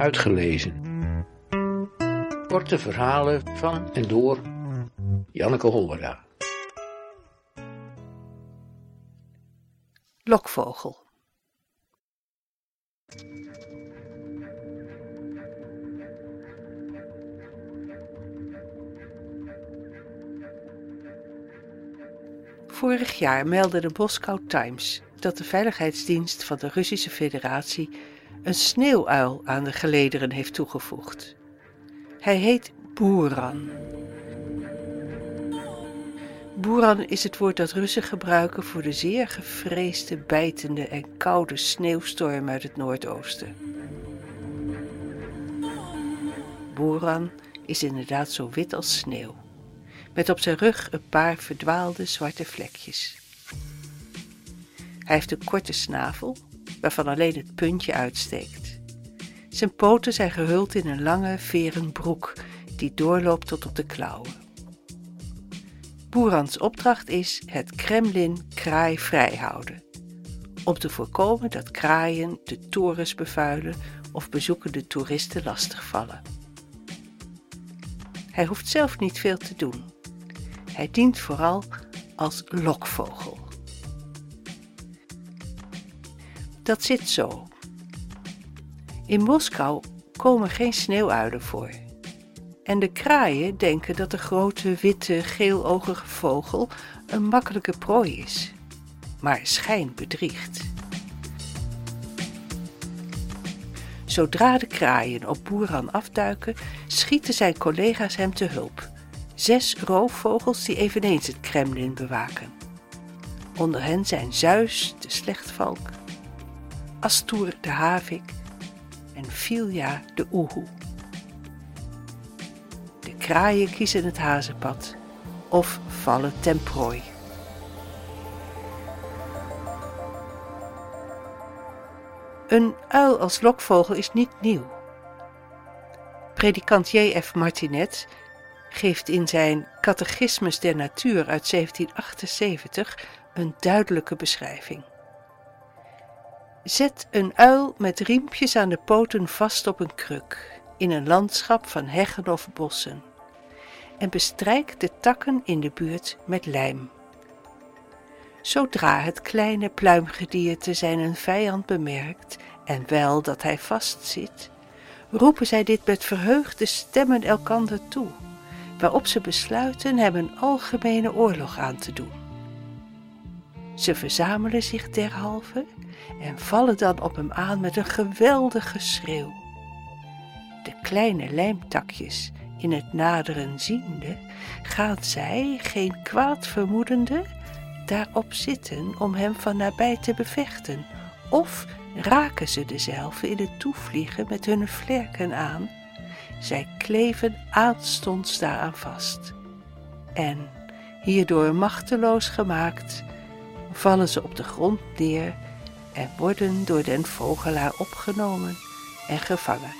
Uitgelezen. Korte verhalen van en door Janneke Hollera. Lokvogel. Vorig jaar meldde de Moscow Times dat de veiligheidsdienst van de Russische Federatie een sneeuwuil aan de gelederen heeft toegevoegd. Hij heet Boeran. Boeran is het woord dat Russen gebruiken voor de zeer gevreesde, bijtende en koude sneeuwstorm uit het noordoosten. Boeran is inderdaad zo wit als sneeuw, met op zijn rug een paar verdwaalde zwarte vlekjes. Hij heeft een korte snavel, waarvan alleen het puntje uitsteekt. Zijn poten zijn gehuld in een lange veren broek die doorloopt tot op de klauwen. Boerans opdracht is het Kremlin kraaivrij houden, om te voorkomen dat kraaien de torens bevuilen of bezoekende toeristen lastigvallen. Hij hoeft zelf niet veel te doen. Hij dient vooral als lokvogel. Dat zit zo. In Moskou komen geen sneeuwuilen voor. En de kraaien denken dat de grote, witte, geelogige vogel een makkelijke prooi is. Maar schijn bedriegt. Zodra de kraaien op Boeran afduiken, schieten zijn collega's hem te hulp. Zes roofvogels die eveneens het Kremlin bewaken. Onder hen zijn Zeus, de slechtvalk, Astur de havik en Filja de oehoe. De kraaien kiezen het hazenpad of vallen ten prooi. Een uil als lokvogel is niet nieuw. Predikant J.F. Martinet geeft in zijn Catechismus der Natuur uit 1778 een duidelijke beschrijving. Zet een uil met riempjes aan de poten vast op een kruk in een landschap van heggen of bossen en bestrijk de takken in de buurt met lijm. Zodra het kleine pluimgedierte zijn vijand bemerkt en wel dat hij vastzit, roepen zij dit met verheugde stemmen elkander toe, waarop ze besluiten hem een algemene oorlog aan te doen. Ze verzamelen zich derhalve en vallen dan op hem aan met een geweldig geschreeuw. De kleine lijmtakjes in het naderen ziende, gaan zij, geen kwaad vermoedende, daarop zitten om hem van nabij te bevechten, of raken ze dezelve in het toevliegen met hun vlerken aan. Zij kleven aanstonds daaraan vast. En, hierdoor machteloos gemaakt, vallen ze op de grond neer en worden door den vogelaar opgenomen en gevangen.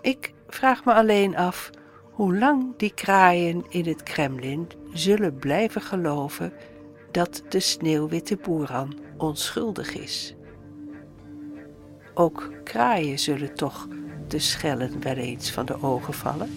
Ik vraag me alleen af hoe lang die kraaien in het Kremlin zullen blijven geloven dat de sneeuwwitte boeran onschuldig is. Ook kraaien zullen toch de schellen wel eens van de ogen vallen.